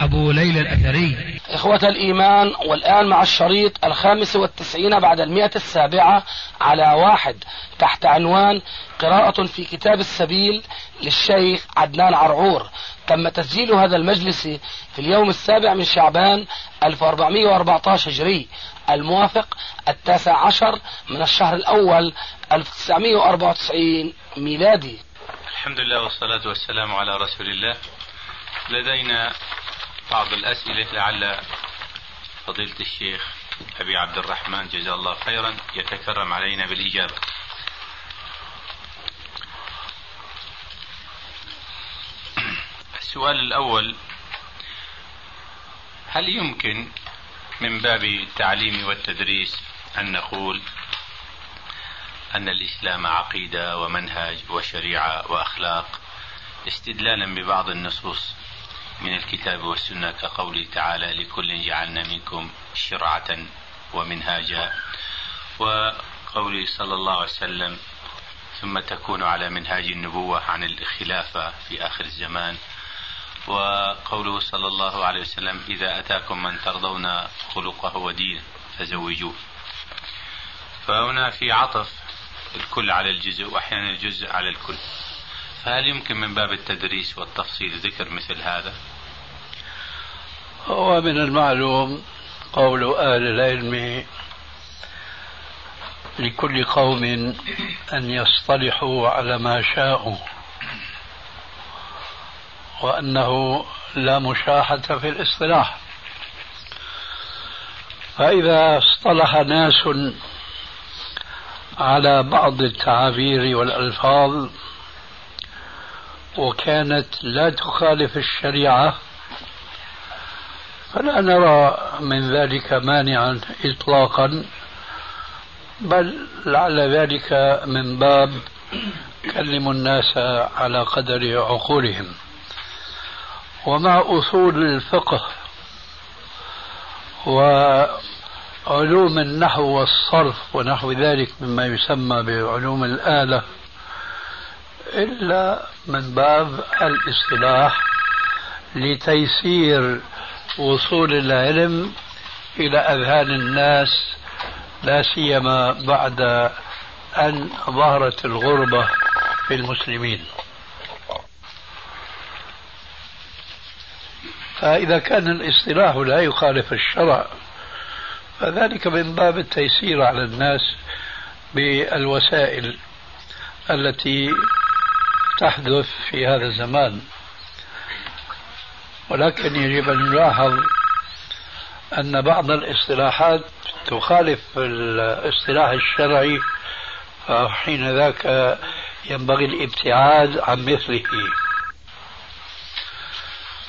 أبو ليلى الأثري. إخوة الإيمان والآن مع الشريط الخامس والتسعين بعد المئة السابعة على واحد تحت عنوان قراءة في كتاب السبيل للشيخ عدنان عرعور. تم تسجيل هذا المجلس في اليوم السابع من شعبان 1414 هجري الموافق التاسع عشر من الشهر الأول 1994 ميلادي. الحمد لله والصلاة والسلام على رسول الله. لدينا بعض الأسئلة لعل فضيلة الشيخ أبي عبد الرحمن جزاه الله خيرا يتكرم علينا بالإجابة. السؤال الأول هل يمكن من باب التعليم والتدريس أن نقول أن الإسلام عقيدة ومنهج وشريعة وأخلاق استدلالا ببعض النصوص؟ من الكتاب والسنة كقوله تعالى لكل جعلنا منكم شرعة ومنهاجا. وقوله صلى الله عليه وسلم ثم تكون على منهاج النبوة عن الخلافة في آخر الزمان. وقوله صلى الله عليه وسلم إذا أتاكم من ترضون خلقه ودينه فزوجوه. فهنا في عطف الكل على الجزء وأحيانا الجزء على الكل. فهل يمكن من باب التدريس والتفصيل ذكر مثل هذا؟ هو من المعلوم قول أهل العلم لكل قوم أن يصطلحوا على ما شاءوا وأنه لا مشاحة في الاصطلاح. فإذا اصطلح ناس على بعض التعابير والألفاظ وكانت لا تخالف الشريعة. فلا نرى من ذلك مانعا إطلاقا بل لعل ذلك من باب كلموا الناس على قدر عقولهم. ومع أصول الفقه وعلوم النحو والصرف ونحو ذلك مما يسمى بعلوم الآلة إلا من باب الاصطلاح لتيسير وصول العلم إلى أذهان الناس لا سيما بعد أن ظهرت الغربة في المسلمين. فإذا كان الاصطلاح لا يخالف الشرع فذلك من باب التيسير على الناس بالوسائل التي تحدث في هذا الزمان ولكن يجب أن نلاحظ أن بعض الاصطلاحات تخالف الاصطلاح الشرعي فحين ذاك ينبغي الابتعاد عن مثله.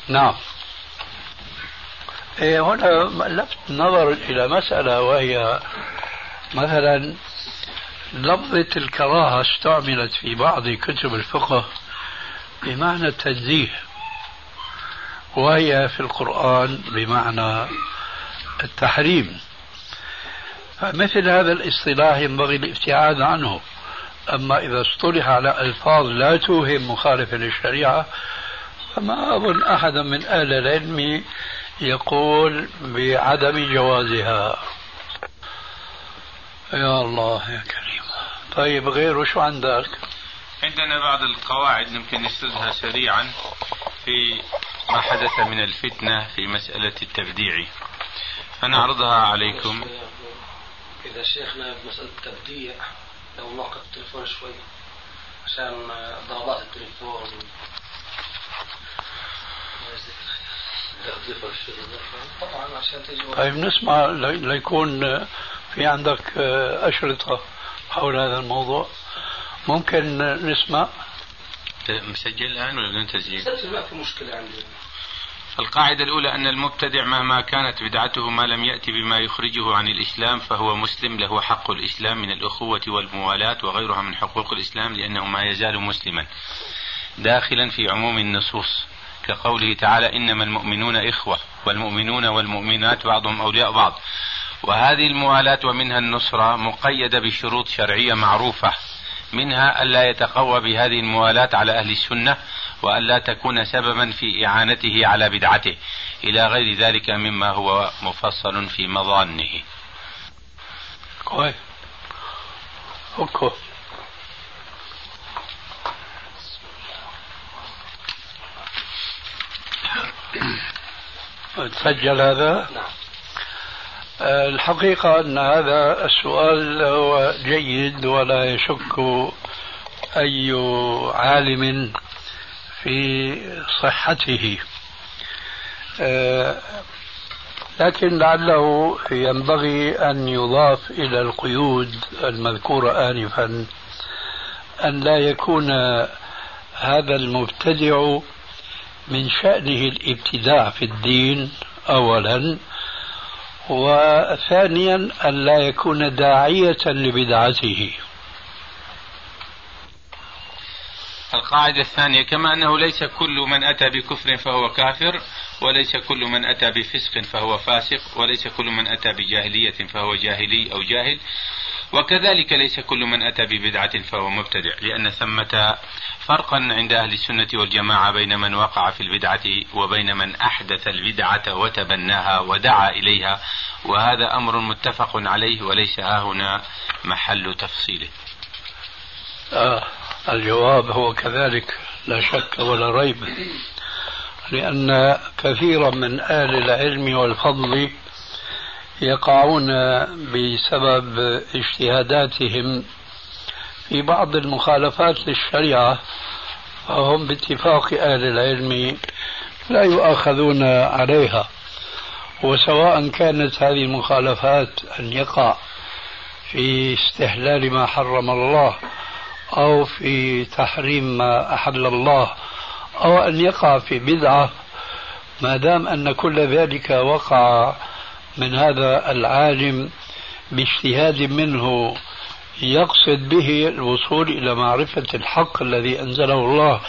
نعم. إيه هنا لفت نظر إلى مسألة وهي مثلا لفظة الكراهة استعملت في بعض كتب الفقه بمعنى التنزيه وهي في القرآن بمعنى التحريم. فمثل هذا الاصطلاح ينبغي الابتعاد عنه أما إذا اصطلح على ألفاظ لا توهم مخالفة للشريعة فما أظن أحدا من أهل العلم يقول بعدم جوازها. يا الله يا كريم. طيب غيره شو عندك؟ عندنا بعض القواعد يمكن نسردها سريعا. في ما حدث من الفتنة في مسألة التبديع. فنعرضها عليكم. إذا شيخنا بمسألة التبديع لو نوقف التليفون شوي عشان ضربات التليفون. طبعا عشان طيب نسمع ليكون في عندك أشرطة. حول هذا الموضوع. ممكن نسمع؟ مسجل الآن ولا بدون تسجيل؟ مسجل ما في مشكلة عندي. القاعدة الأولى أن المبتدع مهما كانت بدعته ما لم يأتي بما يخرجه عن الإسلام فهو مسلم له حق الإسلام من الأخوة والموالاة وغيرها من حقوق الإسلام لأنه ما يزال مسلما. داخلا في عموم النصوص كقوله تعالى إنما المؤمنون إخوة والمؤمنون والمؤمنات بعضهم أولياء بعض. وهذه الموالاة ومنها النصرة مقيدة بشروط شرعية معروفة منها ألا يتقوى بهذه الموالاة على أهل السنة وألا تكون سببا في إعانته على بدعته. إلى غير ذلك مما هو مفصل في مظانه. كويس. تسجل هذا؟ نعم. الحقيقة أن هذا السؤال هو جيد ولا يشك أي عالم في صحته. آه، لكن لعله ينبغي أن يضاف إلى القيود المذكورة آنفا أن لا يكون هذا المبتدع من شأنه الابتداع في الدين أولا وثانيا أن لا يكون داعية لبدعته. القاعدة الثانية كما أنه ليس كل من أتى بكفر فهو كافر وليس كل من أتى بفسق فهو فاسق وليس كل من أتى بجاهلية فهو جاهلي أو جاهل. وكذلك ليس كل من أتى ببدعة فهو مبتدع لأن ثمة فرقا عند أهل السنة والجماعة بين من وقع في البدعة وبين من أحدث البدعة وتبناها ودعا إليها وهذا أمر متفق عليه وليس ها هنا محل تفصيله. آه الجواب هو كذلك لا شك ولا ريب لأن كثيرا من أهل العلم والفضل يقعون بسبب اجتهاداتهم في بعض المخالفات للشريعة فهم باتفاق أهل العلم لا يؤاخذون عليها وسواء كانت هذه المخالفات أن يقع في استحلال ما حرم الله أو في تحريم ما أحل الله أو أن يقع في بدعة ما دام أن كل ذلك وقع من هذا العالم باجتهاد منه يقصد به الوصول إلى معرفة الحق الذي أنزله الله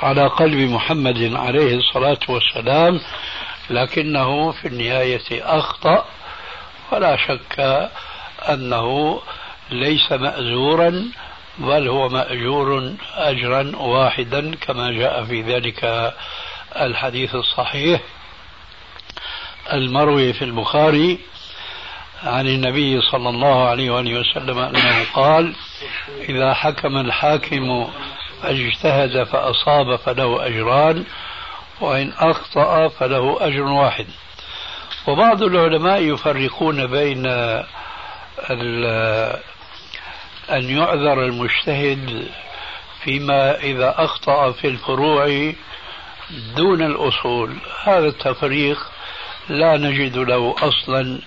على قلب محمد عليه الصلاة والسلام لكنه في النهاية أخطأ. ولا شك أنه ليس مأزورا بل هو مأجور أجرا واحدا كما جاء في ذلك الحديث الصحيح. المروي في البخاري عن النبي صلى الله عليه وآله وسلم أنه قال إذا حكم الحاكم فاجتهد فأصاب فله أجران وإن أخطأ فله أجر واحد. وبعض العلماء يفرقون بين أن يعذر المجتهد فيما إذا أخطأ في الفروع دون الأصول. هذا التفريق لا نجد له أصلا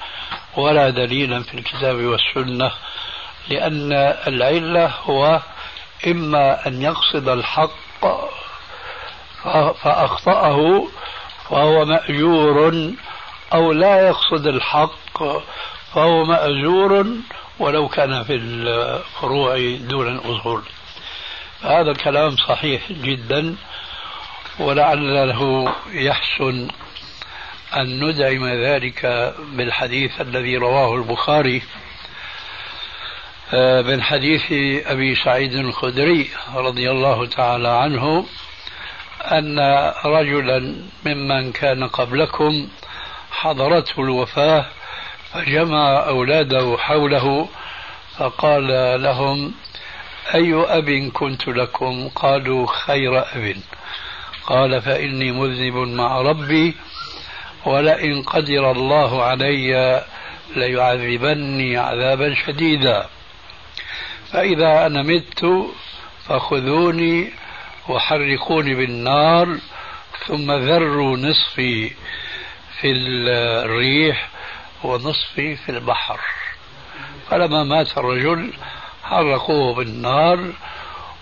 ولا دليلا في الكتاب والسنة لأن العلة هو إما أن يقصد الحق فأخطأه فهو مأجور أو لا يقصد الحق فهو مأجور ولو كان في الفروع دون الأصول. هذا الكلام صحيح جدا ولعله يحسن أن ندعم ذلك بالحديث الذي رواه البخاري آه، من حديث أبي سعيد الخدري رضي الله تعالى عنه أن رجلا ممن كان قبلكم حضرته الوفاة فجمع أولاده حوله فقال لهم أي أب كنت لكم؟ قالوا خير أب. قال فإني مذنب مع ربي ولئن قدر الله علي ليعذبني عذابا شديدا. فإذا أنا مت فخذوني وحرقوني بالنار ثم ذروا نصفي في الريح ونصفي في البحر. فلما مات الرجل حرقوه بالنار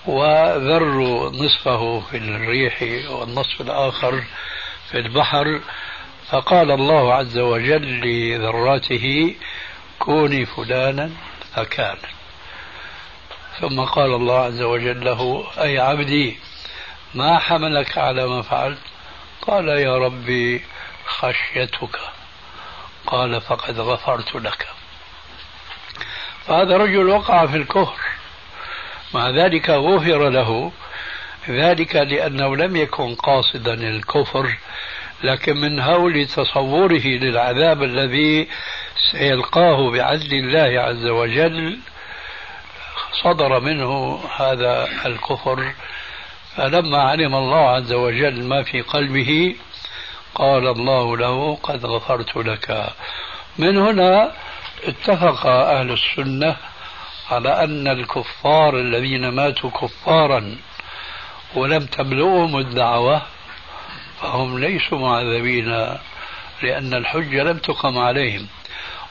وذروا نصفه في الريح والنصف الآخر في البحر. فقال الله عز وجل لذراته كوني فلانا فكان. ثم قال الله عز وجل له أي عبدي ما حملك على ما فعلت؟ قال يا ربي خشيتك. قال فقد غفرت لك. فهذا رجل وقع في الكفر. مع ذلك غفر له ذلك لأنه لم يكن قاصدا الكفر لكن من هول تصوره للعذاب الذي سيلقاه بعدل الله عز وجل صدر منه هذا الكفر. فلما علم الله عز وجل ما في قلبه قال الله له قد غفرت لك. من هنا اتفق أهل السنة على أن الكفار الذين ماتوا كفارا ولم تبلغهم الدعوة فهم ليسوا معذبين لأن الحجة لم تقم عليهم.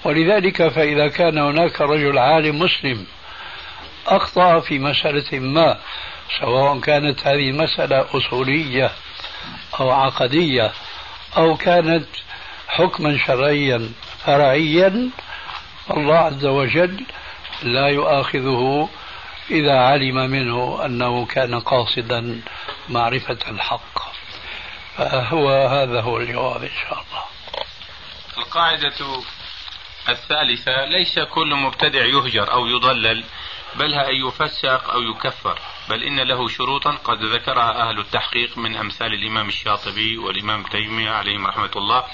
ولذلك فإذا كان هناك رجل عالم مسلم أخطأ في مسألة ما سواء كانت هذه مسألة أصولية أو عقدية أو كانت حكما شرعيا فرعيا الله عز وجل لا يؤاخذه إذا علم منه أنه كان قاصدا معرفة الحق. فهو هذا هو الجواب إن شاء الله. القاعدة الثالثة ليس كل مبتدع يهجر أو يضلل بل أن يفسق أو يكفر بل إن له شروطا. قد ذكرها أهل التحقيق من أمثال الإمام الشاطبي والإمام تيمية عليهم رحمة الله.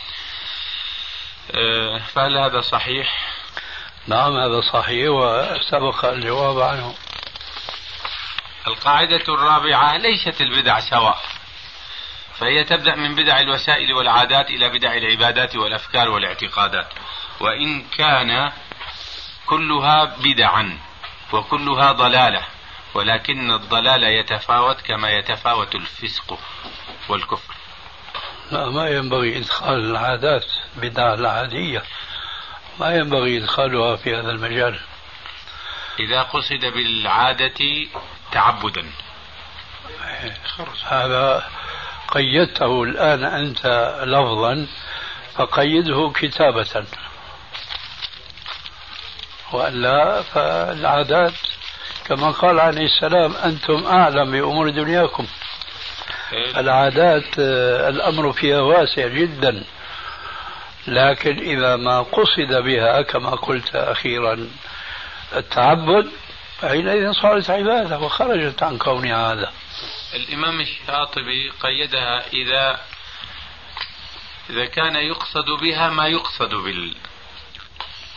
آه، فهل هذا صحيح؟ نعم هذا صحيح وسبق الجواب عنه. القاعدة الرابعة ليست البدع سواء. فهي تبدأ من بدع الوسائل والعادات إلى بدع العبادات والأفكار والاعتقادات. وإن كان كلها بدعا وكلها ضلالة ولكن الضلال يتفاوت كما يتفاوت الفسق والكفر. لا ما ينبغي إدخال العادات بدع العادية. ما ينبغي إدخالها في هذا المجال. إذا قصد بالعادة تعبدا. هذا قيدته الآن أنت لفظا فقيده كتابة. وإلا فالعادات كما قال عليه السلام أنتم أعلم بأمور دنياكم. إيه. العادات آه، الأمر فيها واسع جدا. لكن إذا ما قصد بها كما قلت أخيرا التعبد فحينئذ صارت عبادة وخرجت عن كونها هذا. الإمام الشاطبي قيدها إذا إذا كان يقصد بها ما يقصد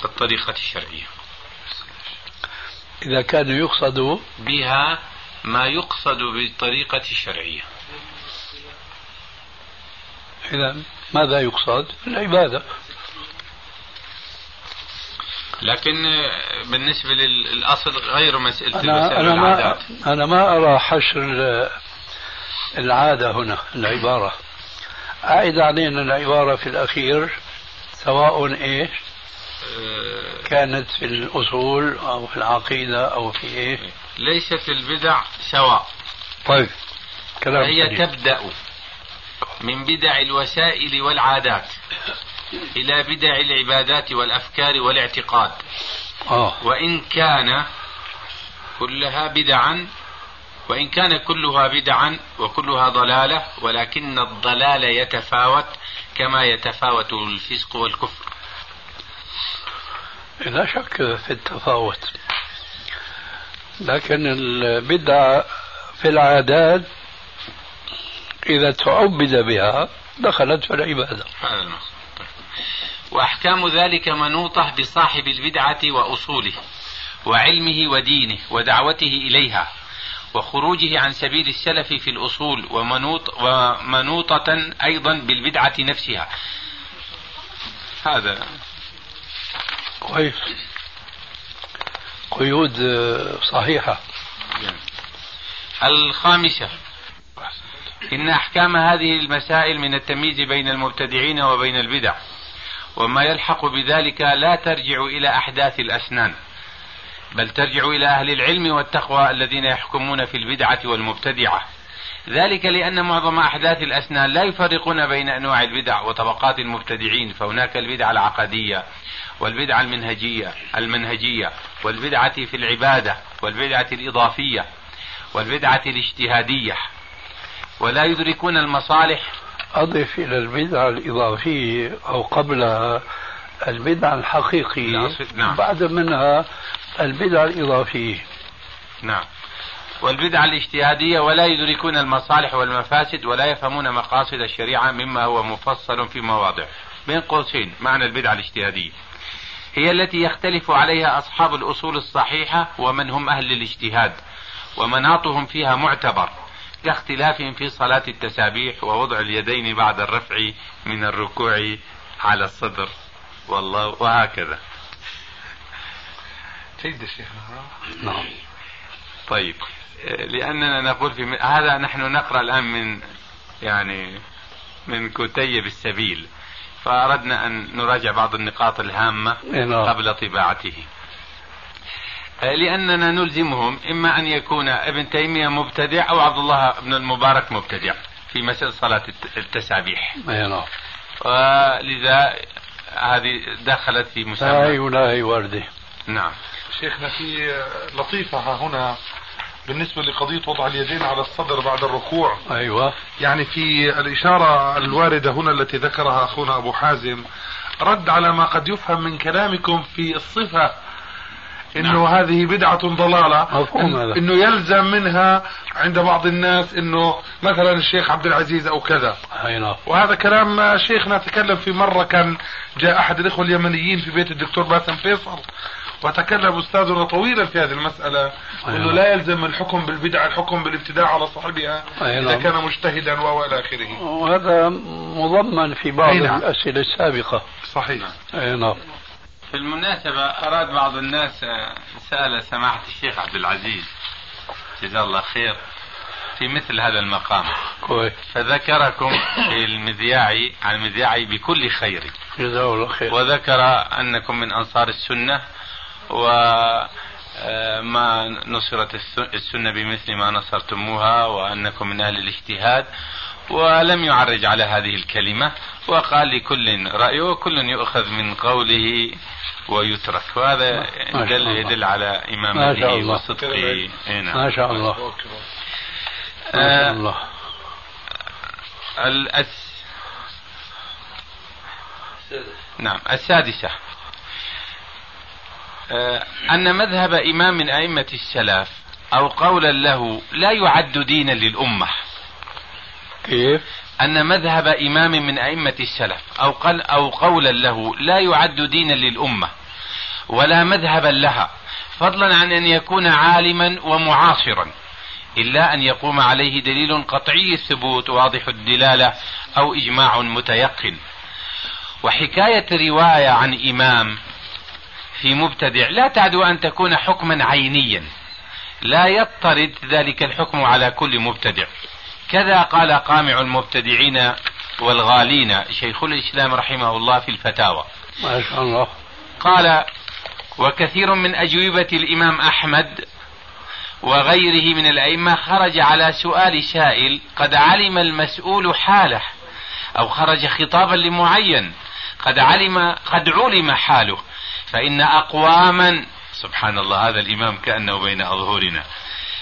بالطريقة الشرعية. إذا كان يقصد بها ما يقصد بالطريقة الشرعية. إذا ماذا يقصد؟ العبادة. لكن بالنسبة للأصل غير مسألة أنا, أنا ما أنا ما أرى حشر العادة هنا العبارة. أعد علينا العبارة في الأخير سواء إيش؟ كانت في الأصول أو في العقيدة أو في إيه ليست البدع سواء. طيب كلام هي تبدأ من بدع الوسائل والعادات إلى بدع العبادات والأفكار والاعتقاد. آه. وإن كان كلها بدعا وإن كان كلها بدعا وكلها ضلالة ولكن الضلال يتفاوت كما يتفاوت الفسق والكفر. لا شك في التفاوت لكن البدعة في العادات إذا تعبد بها دخلت في العبادة. هذا وأحكام ذلك منوطة بصاحب البدعة وأصوله وعلمه ودينه ودعوته إليها. وخروجه عن سبيل السلف في الأصول ومنوط ومنوطة أيضا بالبدعة نفسها. هذا. كويس. قيود صحيحة. الخامسة. إن أحكام هذه المسائل من التمييز بين المبتدعين وبين البدع وما يلحق بذلك لا ترجع إلى أحداث الأسنان. بل ترجع إلى أهل العلم والتقوى الذين يحكمون في البدعة والمبتدعة. ذلك لأن معظم أحداث الأسنان لا يفرقون بين أنواع البدع وطبقات المبتدعين فهناك البدعة العقدية والبدعة المنهجية المنهجية والبدعة في العبادة والبدعة الإضافية والبدعة الاجتهادية. ولا يدركون المصالح. أضف إلى البدعة الإضافية أو قبلها البدعة الحقيقية. نعم. بعد منها البدعة الإضافية. نعم. والبدعة الاجتهادية ولا يدركون المصالح والمفاسد ولا يفهمون مقاصد الشريعة مما هو مفصل في مواضع. بين قوسين معنى البدعة الاجتهادية. هي التي يختلف عليها أصحاب الأصول الصحيحة ومن هم أهل الاجتهاد ومناطهم فيها معتبر كاختلافهم في صلاة التسابيح ووضع اليدين بعد الرفع من الركوع على الصدر. والله وهكذا. جيد شيخ نعم. طيب لأننا نقول في هذا نحن نقرأ الآن من يعني من كتيب السبيل. فأردنا أن نراجع بعض النقاط الهامة نعم. قبل طباعته. لأننا نلزمهم إما أن يكون ابن تيمية مبتدع أو عبد الله بن المبارك مبتدع في مسألة صلاة التسابيح. أي نعم. ولذا هذه دخلت في لا مسمى. هي ولا هي وردة. نعم. شيخنا في لطيفة ها هنا بالنسبة لقضية وضع اليدين على الصدر بعد الركوع. أيوة. يعني في الإشارة الواردة هنا التي ذكرها أخونا أبو حازم رد على ما قد يفهم من كلامكم في الصفة إنه نعم. هذه بدعة ضلالة مفهوم هذا. إنه يلزم منها عند بعض الناس إنه مثلا الشيخ عبد العزيز أو كذا. أي نعم. وهذا كلام شيخنا تكلم في مرة كان جاء أحد الإخوة اليمنيين في بيت الدكتور باسم فيصل. وتكلم أستاذنا طويلا في هذه المسألة إنه أيوة. لا يلزم الحكم بالبدعة الحكم بالابتداع على صاحبها أي إذا نعم. كان مجتهدا والى آخره. وهذا مضمن في بعض أي نعم. الأسئلة السابقة. صحيح. أي نعم. في المناسبة أراد بعض الناس آه، سأل سماحة الشيخ عبد العزيز جزاه الله خير في مثل هذا المقام. كويس. فذكركم في المذياع عن المذياع بكل خير. جزاه الله خير. وذكر أنكم من أنصار السنة و آه، ما نصرت الس- السنة بمثل ما نصرتموها وأنكم من أهل الاجتهاد ولم يعرج على هذه الكلمة وقال لكل رأيه وكل يؤخذ من قوله ويترك وهذا ما شاء دل الله. يدل على ما شاء إمامته الله. وصدقه إيه نعم. ما شاء الله ما شاء آه، الله الأس... نعم السادسة أن مذهب إمام من أئمة السلف أو قولا له لا يعد دينا للأمة كيف؟ أن مذهب إمام من أئمة السلف أو, قل أو قولا له لا يعد دينا للأمة ولا مذهبا لها فضلا عن أن يكون عالما ومعاصرا إلا أن يقوم عليه دليل قطعي الثبوت واضح الدلالة أو إجماع متيقن وحكاية رواية عن إمام في مبتدع. لا تعدو أن تكون حكما عينيا. لا يضطرد ذلك الحكم على كل مبتدع. كذا قال قامع المبتدعين والغالين. شيخ الإسلام رحمه الله في الفتاوى. ما شاء الله. قال وكثير من أجوبة الإمام أحمد وغيره من الأئمة خرج على سؤال سائل قد علم المسؤول حاله؟ أو خرج خطابا لمعين قد علم قد علم حاله. فإن أقواما سبحان الله هذا الإمام كأنه بين أظهرنا.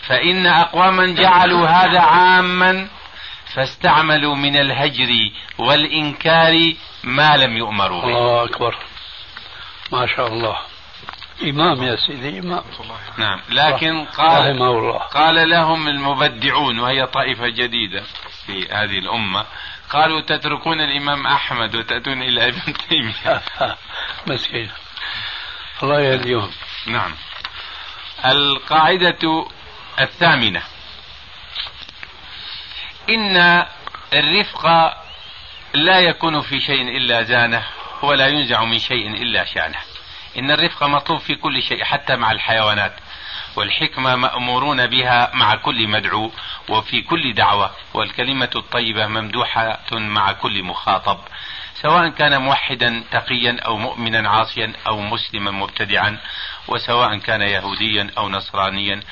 فإن أقواما جعلوا هذا عاما فاستعملوا من الهجر والإنكار ما لم يؤمروا به. الله أكبر. ما شاء الله. إمام يا سيدي إمام. نعم. لكن قال رحمه الله. قال لهم المبدعون وهي طائفة جديدة في هذه الأمة قالوا تتركون الإمام أحمد وتأتون إلى ابن تيمية. مسكين. الله يهديهم. نعم. القاعدة الثامنة. إن الرفق لا يكون في شيء إلا زانه ولا ينزع من شيء إلا شانه. إن الرفق مطلوب في كل شيء حتى مع الحيوانات والحكمة مأمورون بها مع كل مدعو وفي كل دعوة والكلمة الطيبة ممدوحة مع كل مخاطب. سواء كان موحدا تقيا أو مؤمنا عاصيا أو مسلما مبتدعا وسواء كان يهوديا أو نصرانيا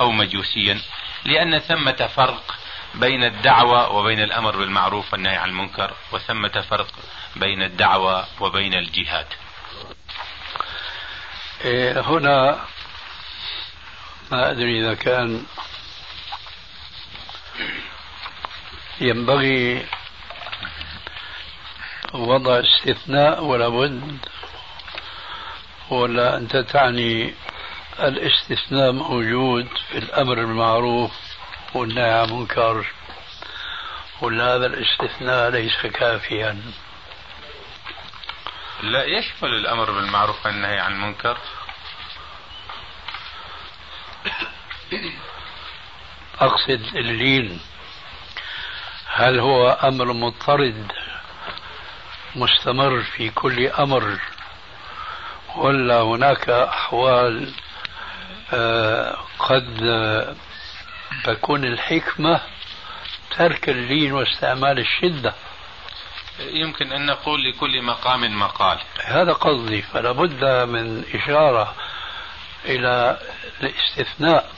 أو مجوسيا لأن ثمة فرق بين الدعوة وبين الأمر بالمعروف والنهي عن المنكر وثمة فرق بين الدعوة وبين الجهاد. إيه، هنا ما أدري إذا كان ينبغي وضع استثناء ولا بد ولا أنت تعني الاستثناء موجود في الأمر بالمعروف والنهي عن المنكر ولا هذا الاستثناء ليس كافيا. لا يشمل الأمر بالمعروف والنهي عن المنكر. أقصد اللين. هل هو أمر مضطرد؟ مستمر في كل أمر ولا هناك أحوال آه، قد تكون الحكمة ترك اللين واستعمال الشدة. يمكن أن نقول لكل مقام مقال. هذا قصدي فلا بد من إشارة إلى الاستثناء.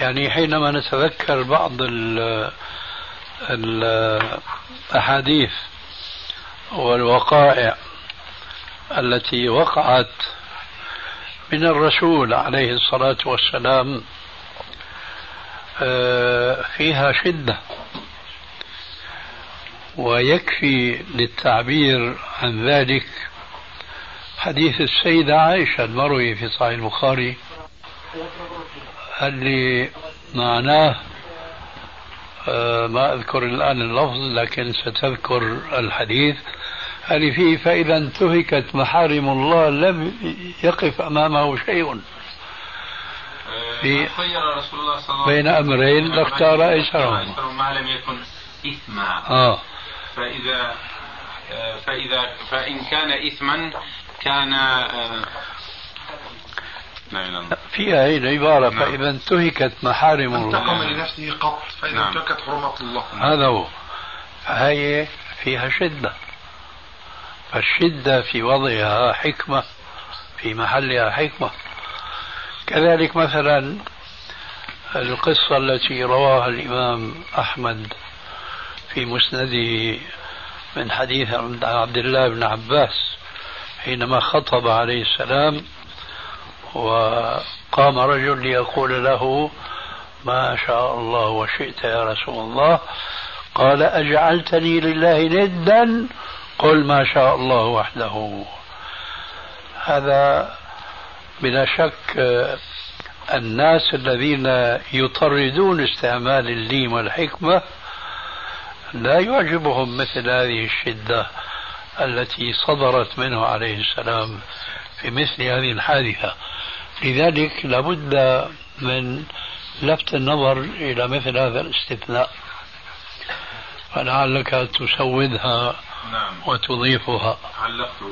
يعني حينما نتذكر بعض الأحاديث والوقائع التي وقعت من الرسول عليه الصلاة والسلام آه، فيها شدة ويكفي للتعبير عن ذلك حديث السيدة عائشة المروي في صحيح البخاري اللي معناه آه، ما أذكر الآن اللفظ لكن ستذكر الحديث. اللي فيه فإذا انتهكت محارم الله لم يقف أمامه شيء. في خير رسول الله صلى الله عليه وسلم. بين أمرين لاختار أيسرهما ما لم يكن إثما. آه. فإذا آه، فإذا فإن كان إثما كان آه، فيها هي العبارة نعم. فإذا انتهكت محارم الله. انتقم لنفسه قط فإذا نعم. انتهكت حرمات الله. هذا هو. فهي فيها شدة. فالشدة في وضعها حكمة في محلها حكمة. كذلك مثلا القصة التي رواها الإمام أحمد في مسنده من حديث عبد الله بن عباس حينما خطب عليه السلام وقام رجل ليقول له ما شاء الله وشئت يا رسول الله. قال أجعلتني لله ندا قل ما شاء الله وحده. هذا بلا شك الناس الذين يطردون استعمال اللين والحكمة لا يعجبهم مثل هذه الشدة التي صدرت منه عليه السلام في مثل هذه الحادثة. لذلك لابد من لفت النظر إلى مثل هذا الاستثناء. فلعلك تسودها نعم. وتضيفها. علقت.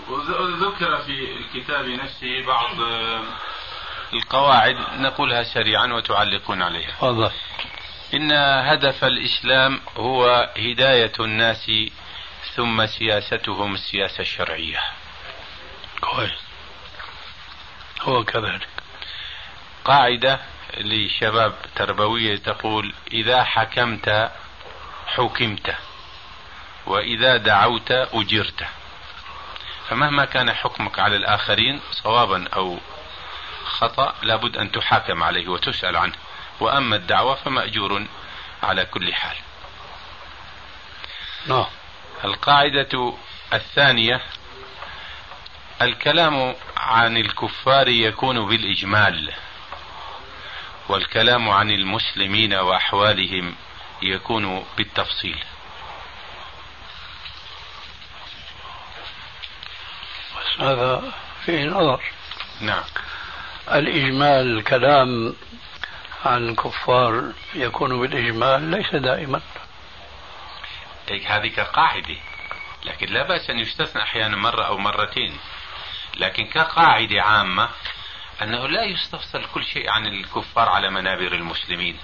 ذكر في الكتاب نفسه بعض القواعد نقولها سريعا وتعلقون عليها. فضل. إن هدف الإسلام هو هداية الناس ثم سياستهم السياسة الشرعية. كويس. هو كذلك. قاعدة لشباب تربوية تقول إذا حكمت حكمت. وإذا دعوت أجرت. فمهما كان حكمك على الآخرين صوابا أو خطأ لابد أن تحاكم عليه وتسأل عنه. وأما الدعوة فمأجور على كل حال. نعم. القاعدة الثانية الكلام عن الكفار يكون بالإجمال والكلام عن المسلمين وأحوالهم يكون بالتفصيل. هذا فيه نظر. نعم. الإجمال الكلام عن الكفار يكون بالإجمال ليس دائما. هذه كقاعدة. لكن لا بأس أن يستثنى أحيانا مرة أو مرتين. لكن كقاعدة عامة أنه لا يستفصل كل شيء عن الكفار على منابر المسلمين.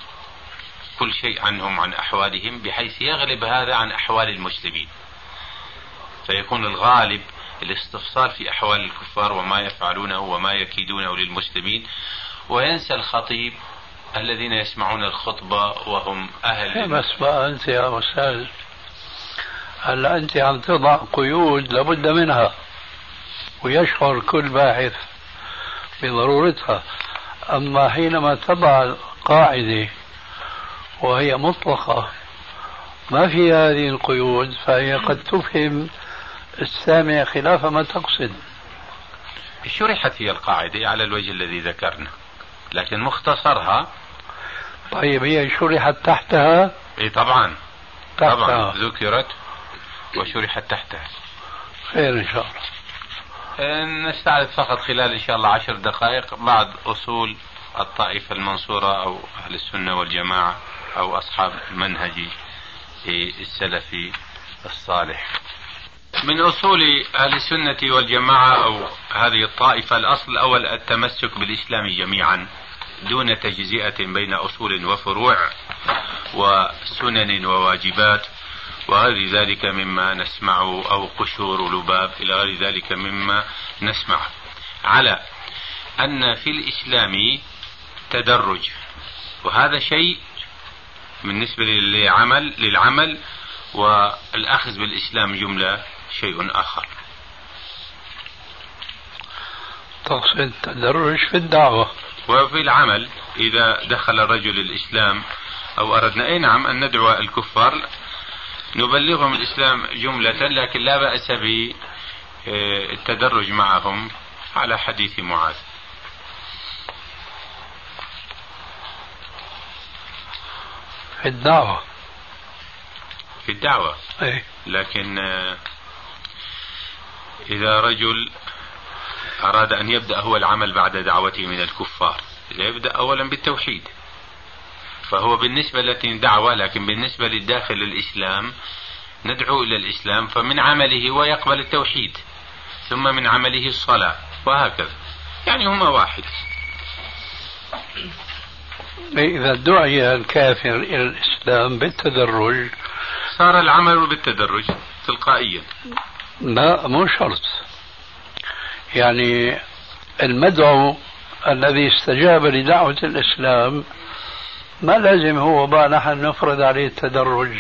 كل شيء عنهم عن أحوالهم بحيث يغلب هذا عن أحوال المسلمين. فيكون الغالب الاستفصال في أحوال الكفار وما يفعلونه وما يكيدونه للمسلمين وينسى الخطيب الذين يسمعون الخطبة وهم أهل بس بقى أنت يا أستاذ هلا أنت عم تضع قيود لابد منها ويشعر كل باحث بضرورتها. أما حينما تضع قاعدة وهي مطلقة ما في هذه القيود فهي قد تفهم السامع خلاف ما تقصد. شرحت هي القاعدة على الوجه الذي ذكرنا لكن مختصرها؟ طيب هي شرحت تحتها؟ إي طبعا. تحتها. طبعا ذكرت وشرحت تحتها. خير إن شاء الله. نستعرض فقط خلال إن شاء الله عشر دقائق بعض أصول الطائفة المنصورة أو أهل السنة والجماعة أو أصحاب المنهج السلفي الصالح. من أصول أهل السنة والجماعة أو هذه الطائفة الأصل الأول التمسك بالإسلام جميعا دون تجزئة بين أصول وفروع وسنن وواجبات وغير ذلك مما نسمعه أو قشور لباب إلى غير ذلك مما نسمعه على أن في الإسلام تدرج وهذا شيء بالنسبة للعمل للعمل والأخذ بالإسلام جملة شيء آخر. تقصد تدرج في الدعوة؟ وفي العمل إذا دخل الرجل الإسلام أو أردنا أي نعم أن ندعو الكفار نبلغهم الإسلام جملة لكن لا بأس بالتدرج معهم على حديث معاذ. في الدعوة. في الدعوة. أي. لكن إذا رجل أراد أن يبدأ هو العمل بعد دعوته من الكفار يبدأ أولا بالتوحيد. فهو بالنسبة لنا دعوة لكن بالنسبة للداخل الإسلام ندعو إلى الإسلام فمن عمله ويقبل التوحيد ثم من عمله الصلاة وهكذا. يعني هما واحد. إذا دعي الكافر إلى الإسلام بالتدرج صار العمل بالتدرج تلقائيا. لا مو شرط. يعني المدعو الذي استجاب لدعوة الإسلام ما لازم هو بقى نحن نفرض عليه التدرج.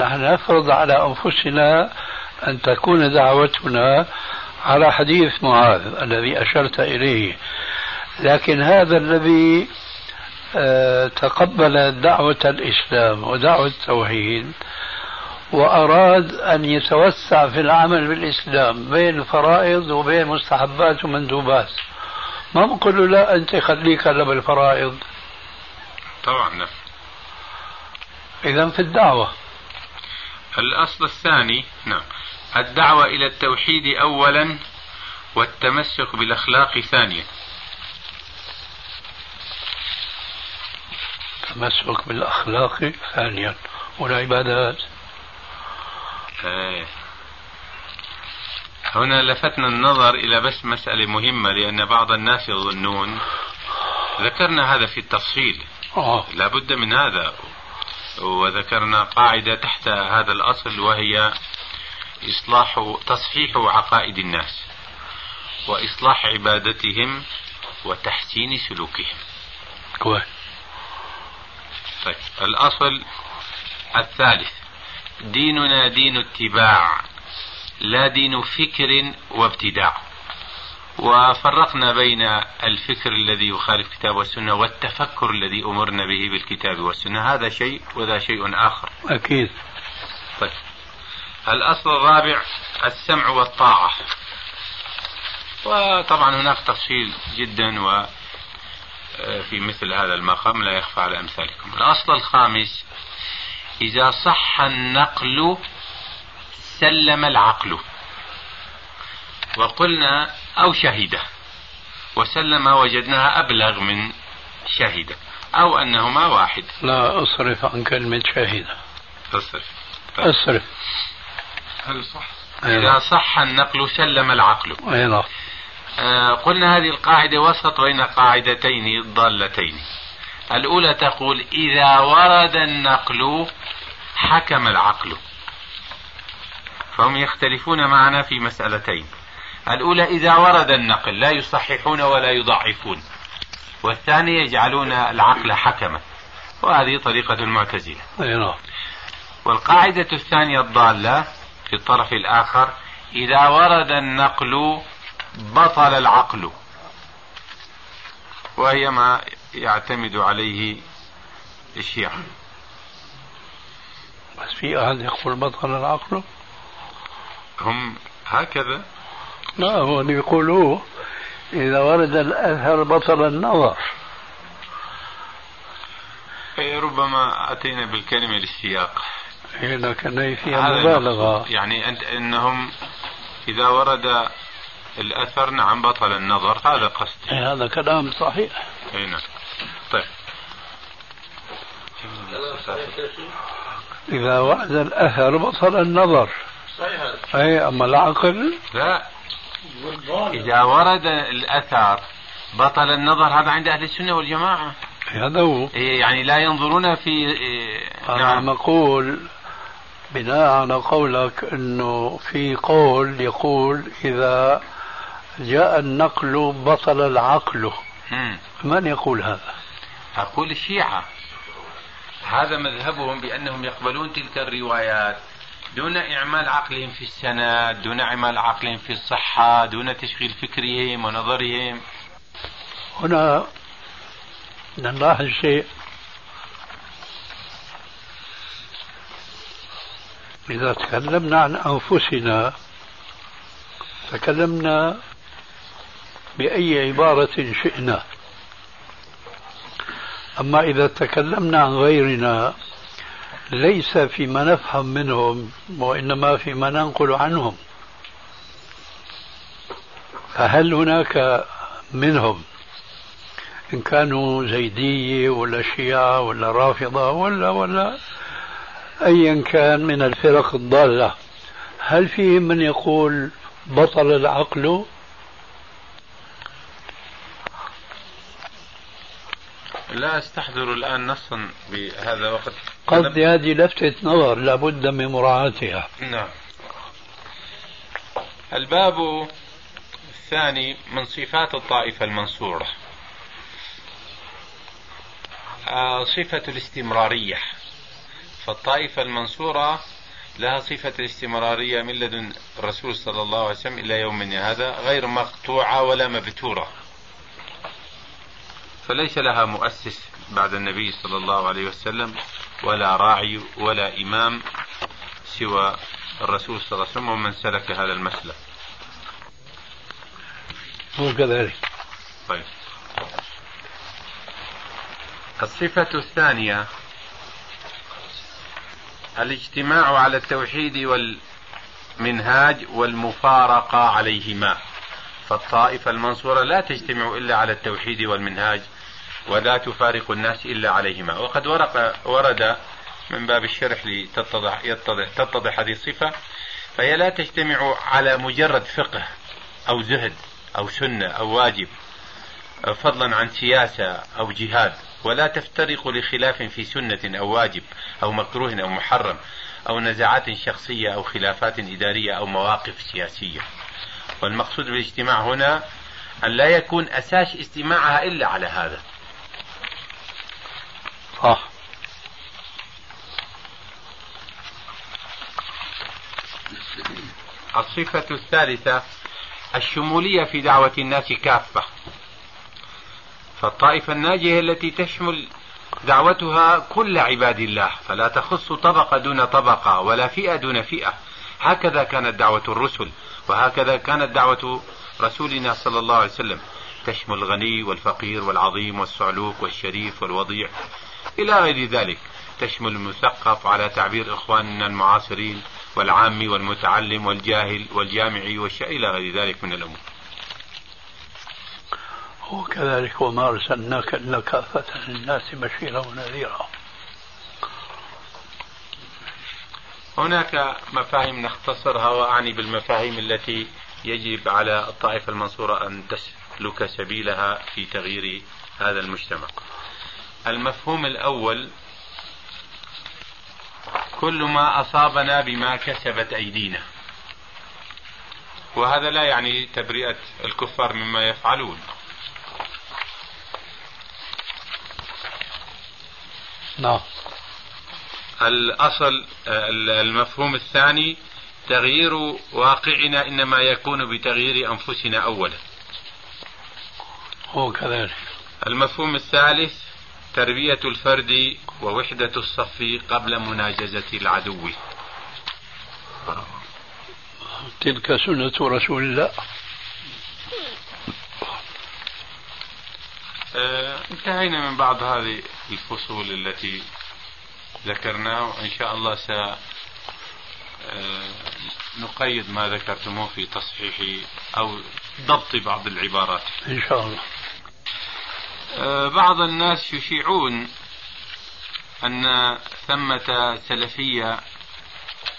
نحن نفرض على أنفسنا أن تكون دعوتنا على حديث معاذ الذي أشرت إليه. لكن هذا الذي آه، تقبل دعوة الإسلام ودعوة التوحيد وأراد أن يتوسع في العمل بالإسلام بين الفرائض وبين مستحبات ومندوبات. ما بقول له لا أنت خليك هلا بالفرائض. طبعا نعم. إذا في الدعوة. الأصل الثاني نعم. الدعوة إلى التوحيد أولا والتمسك بالأخلاق ثانيا. التمسك بالأخلاق ثانيا. والعبادات. آه. هنا لفتنا النظر إلى بس مسألة مهمة لأن بعض الناس يظنون ذكرنا هذا في التفصيل. آه. لا بد من هذا. وذكرنا قاعدة تحت هذا الأصل وهي إصلاح تصحيح عقائد الناس وإصلاح عبادتهم وتحسين سلوكهم. كويس. طيب الأصل الثالث. ديننا دين اتباع لا دين فكر وابتداع. وفرقنا بين الفكر الذي يخالف الكتاب والسنة والتفكر الذي أمرنا به بالكتاب والسنة. هذا شيء وذا شيء آخر. أكيد. طيب. الأصل الرابع السمع والطاعة. وطبعا هناك تفصيل جدا و آه، في مثل هذا المقام لا يخفى على أمثالكم. الأصل الخامس إذا صح النقل سلم العقل. وقلنا أو شهد. وسلم وجدناها أبلغ من شهد. أو أنهما واحد. لا أصرف عن كلمة شهد. أصرف. طيب. أصرف. هل صح؟ إذا صح النقل سلم العقل. أي نعم آه قلنا هذه القاعدة وسط بين قاعدتين ضالتين الأولى تقول إذا ورد النقل حكم العقل. فهم يختلفون معنا في مسألتين. الأولى إذا ورد النقل لا يصححون ولا يضعفون. والثاني يجعلون العقل حكما. وهذه طريقة المعتزلة. نعم. والقاعدة الثانية الضالة في الطرف الآخر إذا ورد النقل بطل العقل. وهي ما يعتمد عليه الشيعة بس في أحد يقول بطل العقل؟ هم هكذا. لا هو اللي يقولوه إذا ورد الأثر بطل النظر. إيه، ربما أتينا بالكلمة للسياق. لكن فيها مبالغة. يعني أنت أنهم إذا ورد الأثر نعم بطل النظر هذا قصدي. إيه، هذا كلام صحيح. أي نعم. طيب. إذا ورد الأثر بطل النظر. صحيح أي أما العقل؟ لا. إذا ورد الأثر بطل النظر هذا عند أهل السنة والجماعة. هذا هو. إيه، يعني لا ينظرون في إيه، أنا نعم. أقول بناء على قولك أنه في قول يقول إذا جاء النقل بطل العقل. من يقول هذا؟ أقول الشيعة هذا مذهبهم بأنهم يقبلون تلك الروايات دون إعمال عقلهم في السند دون إعمال عقلهم في الصحة دون تشغيل فكرهم ونظرهم. هنا نلاحظ شيء. إذا تكلمنا عن أنفسنا تكلمنا بأي عبارة شئنا. أما إذا تكلمنا عن غيرنا ليس فيما نفهم منهم وإنما فيما ننقل عنهم. فهل هناك منهم؟ إن كانوا زيدية ولا شيعة ولا رافضة ولا ولا أيا كان من الفرق الضالة هل فيهم من يقول بطل العقل؟ لا أستحضر الآن نصا بهذا وقت. قصدي هذه لفتة نظر لابد من مراعاتها. نعم. الباب الثاني من صفات الطائفة المنصورة. آه، صفة الاستمرارية. فالطائفة المنصورة لها صفة الاستمرارية من لدن الرسول صلى الله عليه وسلم إلى يومنا هذا غير مقطوعة ولا مبتورة. فليس لها مؤسس بعد النبي صلى الله عليه وسلم ولا راعي ولا إمام سوى الرسول صلى الله عليه وسلم ومن سلك هذا المسلك. هو كذلك. طيب. الصفة الثانية الاجتماع على التوحيد والمنهاج والمفارقة عليهما. فالطائفة المنصورة لا تجتمع إلا على التوحيد والمنهاج. ولا تفارق الناس إلا عليهما. وقد ورق ورد من باب الشرح لتتضح يتضح تتضح هذه الصفة فهي لا تجتمع على مجرد فقه أو زهد أو سنة أو واجب فضلا عن سياسة أو جهاد ولا تفترق لخلاف في سنة أو واجب أو مكروه أو محرم أو نزاعات شخصية أو خلافات إدارية أو مواقف سياسية. والمقصود بالإجتماع هنا أن لا يكون أساس اجتماعها إلا على هذا. صح الصفة الثالثة الشمولية في دعوة الناس كافة. فالطائفة الناجية التي تشمل دعوتها كل عباد الله فلا تخص طبقة دون طبقة ولا فئة دون فئة. هكذا كانت دعوة الرسل وهكذا كانت دعوة رسولنا صلى الله عليه وسلم. تشمل الغني والفقير والعظيم والصعلوك والشريف والوضيع. إلى غير ذلك. تشمل المثقف على تعبير إخواننا المعاصرين والعامي والمتعلم والجاهل والجامعي والشيء إلى غير ذلك من الأمور. وكذلك وما أرسلناك إلا كافة للناس بشيرا ونذيرا. هناك مفاهيم نختصرها وأعني بالمفاهيم التي يجب على الطائفة المنصورة أن تسلك سبيلها في تغيير هذا المجتمع. المفهوم الأول كل ما أصابنا بما كسبت أيدينا. وهذا لا يعني تبرئة الكفار مما يفعلون. نعم. الأصل المفهوم الثاني تغيير واقعنا إنما يكون بتغيير أنفسنا أولا. هو كذلك. المفهوم الثالث تربية الفرد ووحدة الصف قبل مناجزة العدو. تلك سنة رسول الله. آه، انتهينا من بعض هذه الفصول التي ذكرناها وإن شاء الله س آه، نقيد ما ذكرتموه في تصحيح أو ضبط بعض العبارات. إن شاء الله. بعض الناس يشيعون أن ثمة سلفية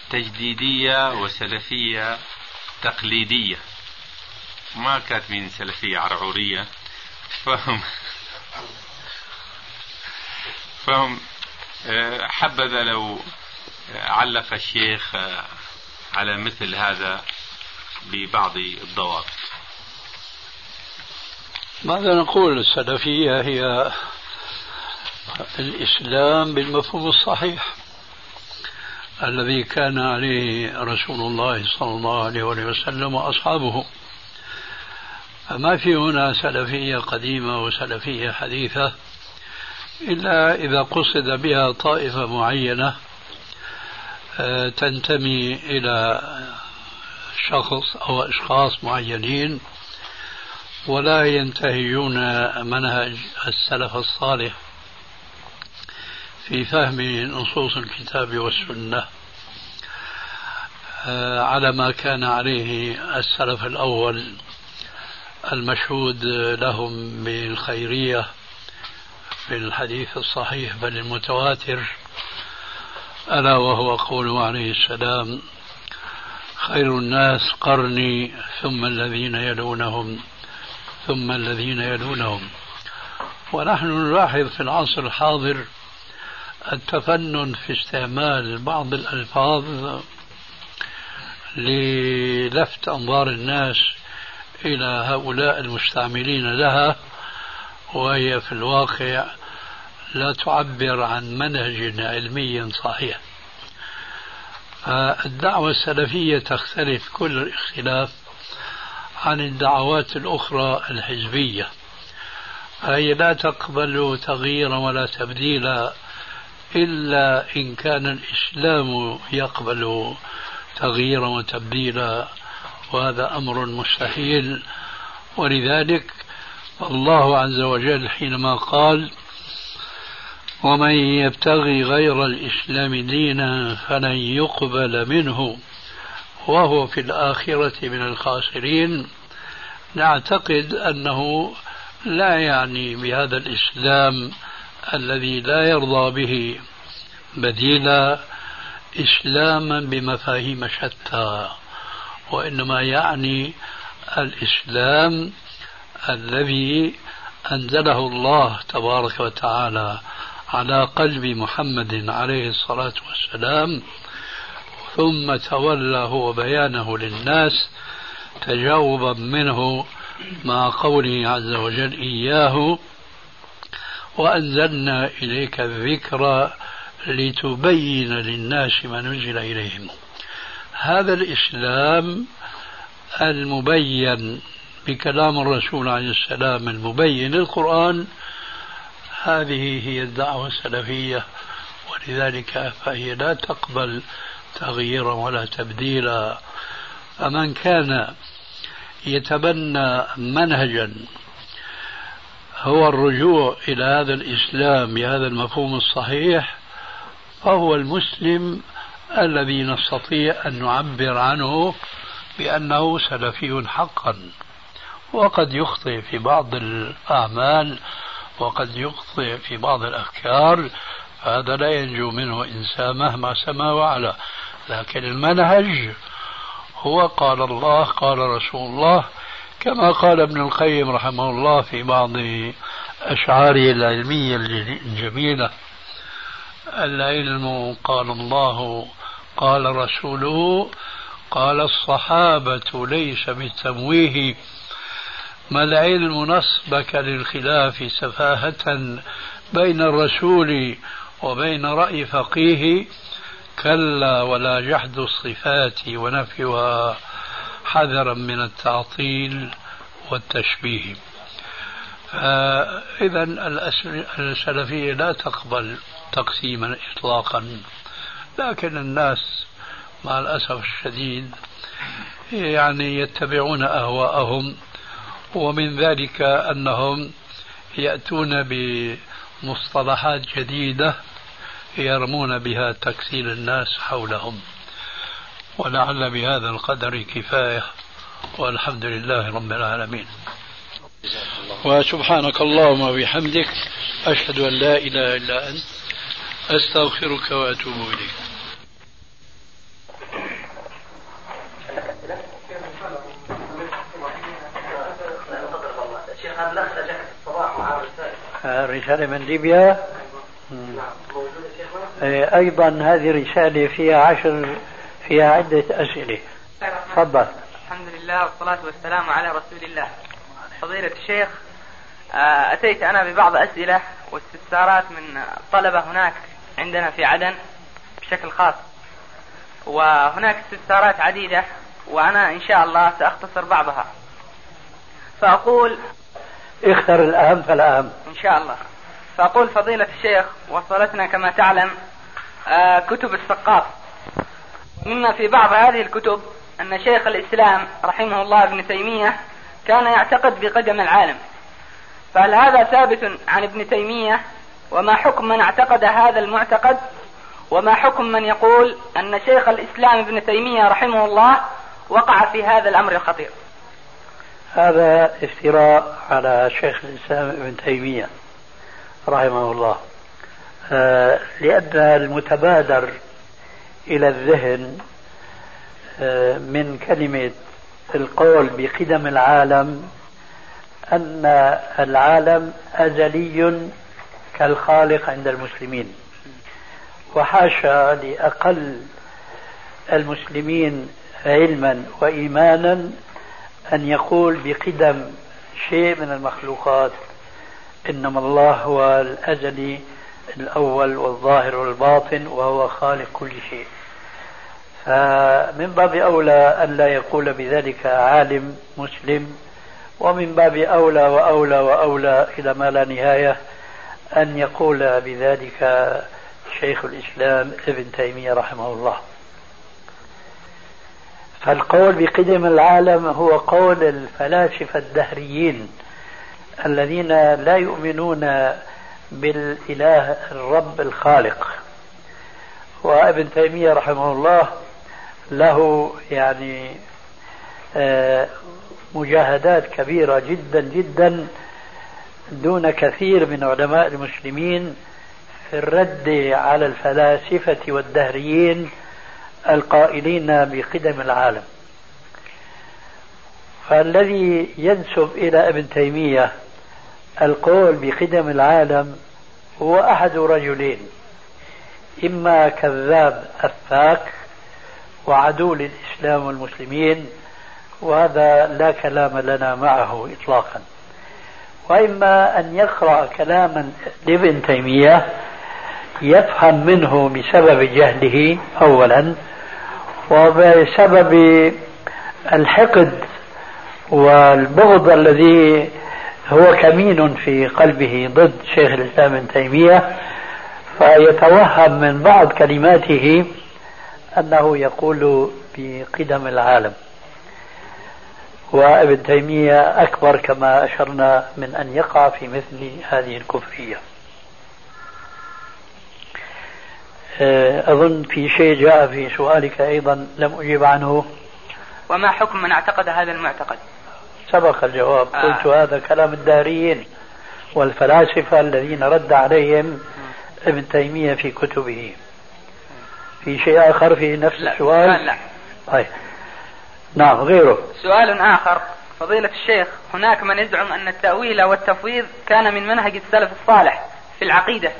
تجديدية وسلفية تقليدية. ما كاتبين سلفية عرعورية. فهم فهم آه، حبذا لو علق الشيخ آه، على مثل هذا ببعض الضوابط. ماذا نقول؟ السلفية هي الإسلام بالمفهوم الصحيح الذي كان عليه رسول الله صلى الله عليه وسلم وأصحابه. فما في هنا سلفية قديمة وسلفية حديثة إلا إذا قصد بها طائفة معينة آه، تنتمي إلى شخص أو أشخاص معينين ولا ينتهجون منهج السلف الصالح في فهم نصوص الكتاب والسنة آه، على ما كان عليه السلف الأول المشهود لهم بالخيرية في الحديث الصحيح بل المتواتر ألا وهو قوله عليه السلام خير الناس قرني ثم الذين يلونهم. ثم الذين يلونهم ونحن نلاحظ في العصر الحاضر التفنن في استعمال بعض الألفاظ للفت أنظار الناس إلى هؤلاء المستعملين لها وهي في الواقع لا تعبر عن منهج علمي صحيح. الدعوة السلفية تختلف كل الاختلاف عن الدعوات الأخرى الحزبية. فهي لا تقبل تغييرا ولا تبديلا إلا إن كان الإسلام يقبل تغييرا وتبديلا وهذا أمر مستحيل. ولذلك الله عز وجل حينما قال ومن يبتغي غير الإسلام دينا فلن يقبل منه. وهو في الآخرة من الخاسرين نعتقد أنه لا يعني بهذا الإسلام الذي لا يرضى به بديلا إسلاما بمفاهيم شتى وإنما يعني الإسلام الذي أنزله الله تبارك وتعالى على قلب محمد عليه الصلاة والسلام ثم تولى هو بيانه للناس تجاوبا منه مع قوله عز وجل إياه وأنزلنا إليك الذكر لتبين للناس ما نزل إليهم. هذا الإسلام المبين بكلام الرسول عليه السلام المبين للقرآن هذه هي الدعوة السلفية ولذلك فهي لا تقبل تغييرا ولا تبديلا. فمن كان يتبنى منهجا هو الرجوع إلى هذا الإسلام بهذا المفهوم الصحيح فهو المسلم الذي نستطيع أن نعبر عنه بأنه سلفي حقا. وقد يخطئ في بعض الأعمال وقد يخطئ في بعض الأفكار هذا لا ينجو منه إنسان مهما سما وعلا. لكن المنهج هو قال الله قال رسول الله كما قال ابن القيم رحمه الله في بعض أشعاره العلمية الجميلة العلم قال الله قال رسوله قال الصحابة ليس بالتمويه ما العلم نصبك للخلاف سفاهة بين الرسول وبين رأي فقيه؟ كلا ولا جحد الصفات ونفيها حذرا من التعطيل والتشبيه. إذا السلفية لا تقبل تقسيما إطلاقا لكن الناس مع الأسف الشديد يعني يتبعون أهواءهم ومن ذلك أنهم يأتون بمصطلحات جديدة يرمون بها تكسير الناس حولهم. ولعل بهذا القدر كفاية والحمد لله رب العالمين. وسبحانك اللهم وبحمدك أشهد أن لا إله إلا أنت أستغفرك وأتوب إليك. رسالة من ليبيا. إيه، أيضا هذه رسالة فيها عشر فيها عدة أسئلة. تفضل. الحمد لله والصلاة والسلام على رسول الله. فضيلة الشيخ آه، أتيت أنا ببعض أسئلة واستفسارات من طلبة هناك عندنا في عدن بشكل خاص. وهناك استفسارات عديدة وأنا إن شاء الله سأختصر بعضها. فأقول اختر الأهم فالأهم. إن شاء الله. فأقول فضيلة الشيخ وصلتنا كما تعلم آه، كتب الثقاف مما في بعض هذه الكتب أن شيخ الإسلام رحمه الله ابن تيمية كان يعتقد بقدم العالم. فهل هذا ثابت عن ابن تيمية؟ وما حكم من اعتقد هذا المعتقد؟ وما حكم من يقول أن شيخ الإسلام ابن تيمية رحمه الله وقع في هذا الأمر الخطير؟ هذا افتراء على شيخ الإسلام ابن تيمية. رحمه الله. آه، لأن المتبادر إلى الذهن آه، من كلمة القول بقدم العالم أن العالم أزلي كالخالق عند المسلمين. وحاشا لأقل المسلمين علما وإيمانا أن يقول بقدم شيء من المخلوقات. إنما الله هو الأزلي الأول والظاهر والباطن وهو خالق كل شيء. فمن باب أولى أن لا يقول بذلك عالم مسلم ومن باب أولى وأولى وأولى إلى ما لا نهاية أن يقول بذلك شيخ الإسلام ابن تيمية رحمه الله. فالقول بقدم العالم هو قول الفلاسفة الدهريين. الذين لا يؤمنون بالإله الرب الخالق. وابن تيمية رحمه الله له يعني آه، مجاهدات كبيرة جدا جدا دون كثير من علماء المسلمين في الرد على الفلاسفة والدهريين القائلين بقدم العالم. فالذي ينسب إلى ابن تيمية القول بقدم العالم هو أحد رجلين إما كذاب أفاك وعدو للإسلام والمسلمين وهذا لا كلام لنا معه إطلاقا. وإما أن يقرأ كلاما لابن تيمية يفهم منه بسبب جهله أولا وبسبب الحقد والبغض الذي هو كمين في قلبه ضد شيخ الإسلام ابن تيمية فيتوهم من بعض كلماته أنه يقول بقدم العالم. وابن تيمية أكبر كما أشرنا من أن يقع في مثل هذه الكفرية. آه، أظن في شيء جاء في سؤالك أيضا لم أجيب عنه. وما حكم من اعتقد هذا المعتقد؟ سبق الجواب. آه. قلت هذا كلام الداريين والفلاسفة الذين رد عليهم ابن تيمية في كتبه. في شيء آخر في نفس لا. السؤال؟ لا لا. طيب. نعم غيره. سؤال آخر. فضيلة الشيخ هناك من يزعم أن التأويل والتفويض كان من منهج السلف الصالح في العقيدة.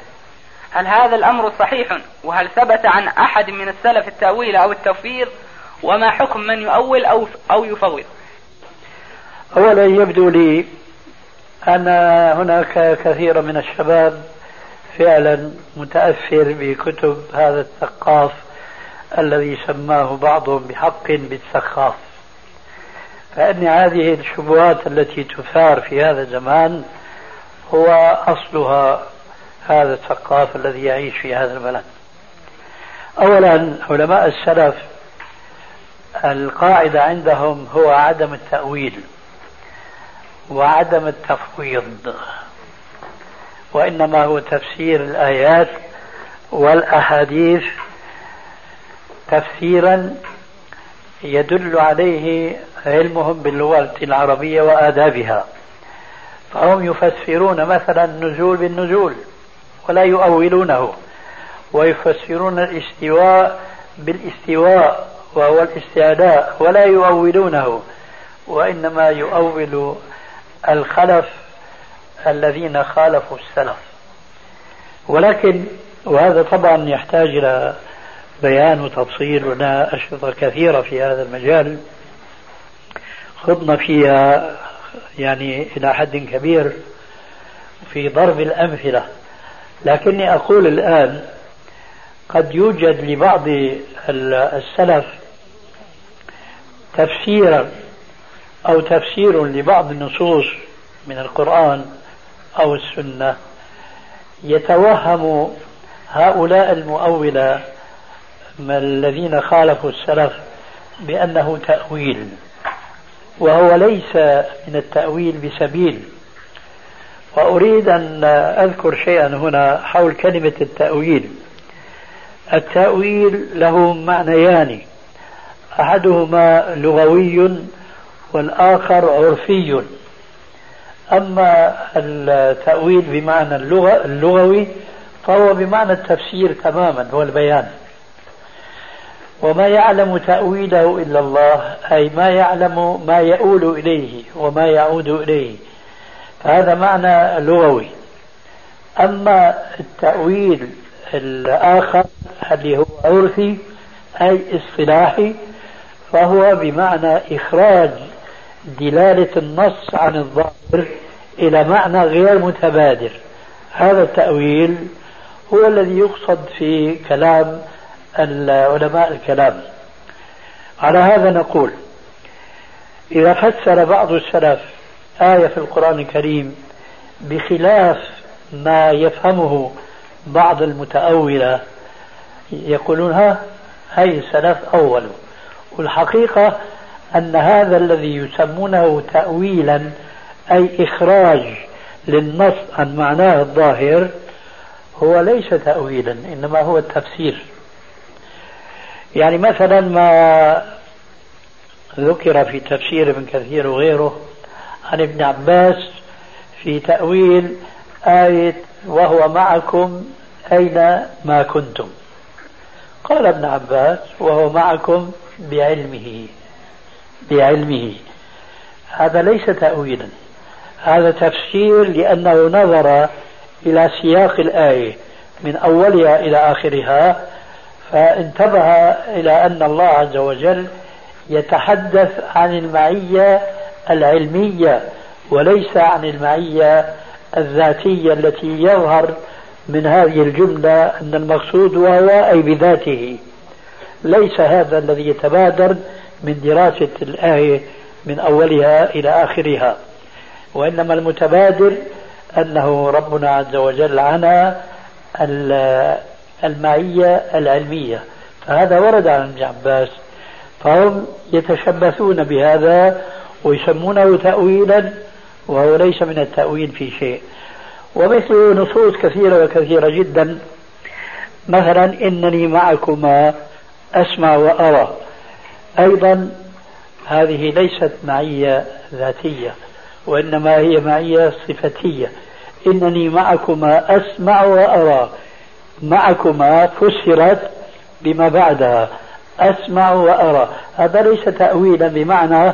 هل هذا الأمر صحيح؟ وهل ثبت عن أحد من السلف التأويل أو التفويض؟ وما حكم من يؤول أو أو يفوض؟ أولا يبدو لي أن هناك كثير من الشباب فعلا متأثر بكتب هذا الثقاف الذي سماه بعضهم بحق بالسخاف فإن هذه الشبهات التي تثار في هذا الزمان هو أصلها هذا الثقاف الذي يعيش في هذا البلد. أولا علماء السلف القاعدة عندهم هو عدم التأويل. وعدم التفويض. وإنما هو تفسير الآيات والأحاديث تفسيرا يدل عليه علمهم باللغة العربية وآدابها. فهم يفسرون مثلا النزول بالنزول ولا يؤولونه ويفسرون الاستواء بالاستواء وهو الاستعلاء ولا يؤولونه وإنما يؤول الخلف الذين خالفوا السلف. ولكن وهذا طبعا يحتاج إلى بيان وتفصيل ولنا أشرطة كثيرة في هذا المجال. خضنا فيها يعني إلى حد كبير في ضرب الأمثلة. لكني أقول الآن قد يوجد لبعض السلف تفسيرا أو تفسير لبعض النصوص من القرآن أو السنة يتوهم هؤلاء المؤولة الذين خالفوا السلف بأنه تأويل وهو ليس من التأويل بسبيل. وأريد أن أذكر شيئا هنا حول كلمة التأويل. التأويل له معنيان أحدهما لغوي والآخر عرفي. أما التأويل بمعنى اللغة اللغوي فهو بمعنى التفسير تماما هو البيان. وما يعلم تأويله إلا الله أي ما يعلم ما يؤول إليه وما يعود إليه. هذا معنى لغوي. أما التأويل الآخر اللي هو عرفي أي اصطلاحي فهو بمعنى إخراج دلالة النص عن الظاهر إلى معنى غير متبادر. هذا التأويل هو الذي يقصد في كلام علماء الكلام. على هذا نقول إذا فسر بعض السلف آية في القرآن الكريم بخلاف ما يفهمه بعض المتأولة يقولون ها هي السلف أول. والحقيقة أن هذا الذي يسمونه تأويلا أي إخراج للنص عن معناه الظاهر هو ليس تأويلا إنما هو التفسير. يعني مثلا ما ذكر في تفسير ابن كثير وغيره عن ابن عباس في تأويل آية وهو معكم أين ما كنتم قال ابن عباس وهو معكم بعلمه بعلمه. هذا ليس تأويلا. هذا تفسير لأنه نظر إلى سياق الآية من أولها إلى آخرها فانتبه إلى أن الله عز وجل يتحدث عن المعية العلمية وليس عن المعية الذاتية التي يظهر من هذه الجملة أن المقصود وهو أي بذاته. ليس هذا الذي يتبادر من دراسة الآية من أولها إلى آخرها. وإنما المتبادر أنه ربنا عز وجل عنا المعية العلمية. فهذا ورد عن ابن عباس. فهم يتشبثون بهذا ويسمونه تأويلا وهو ليس من التأويل في شيء. ومثل نصوص كثيرة وكثيرة جدا. مثلا إنني معكما أسمع وأرى. أيضا هذه ليست معية ذاتية وإنما هي معية صفتية. إنني معكما أسمع وأرى. معكما فسرت بما بعدها. أسمع وأرى. هذا ليس تأويلا بمعنى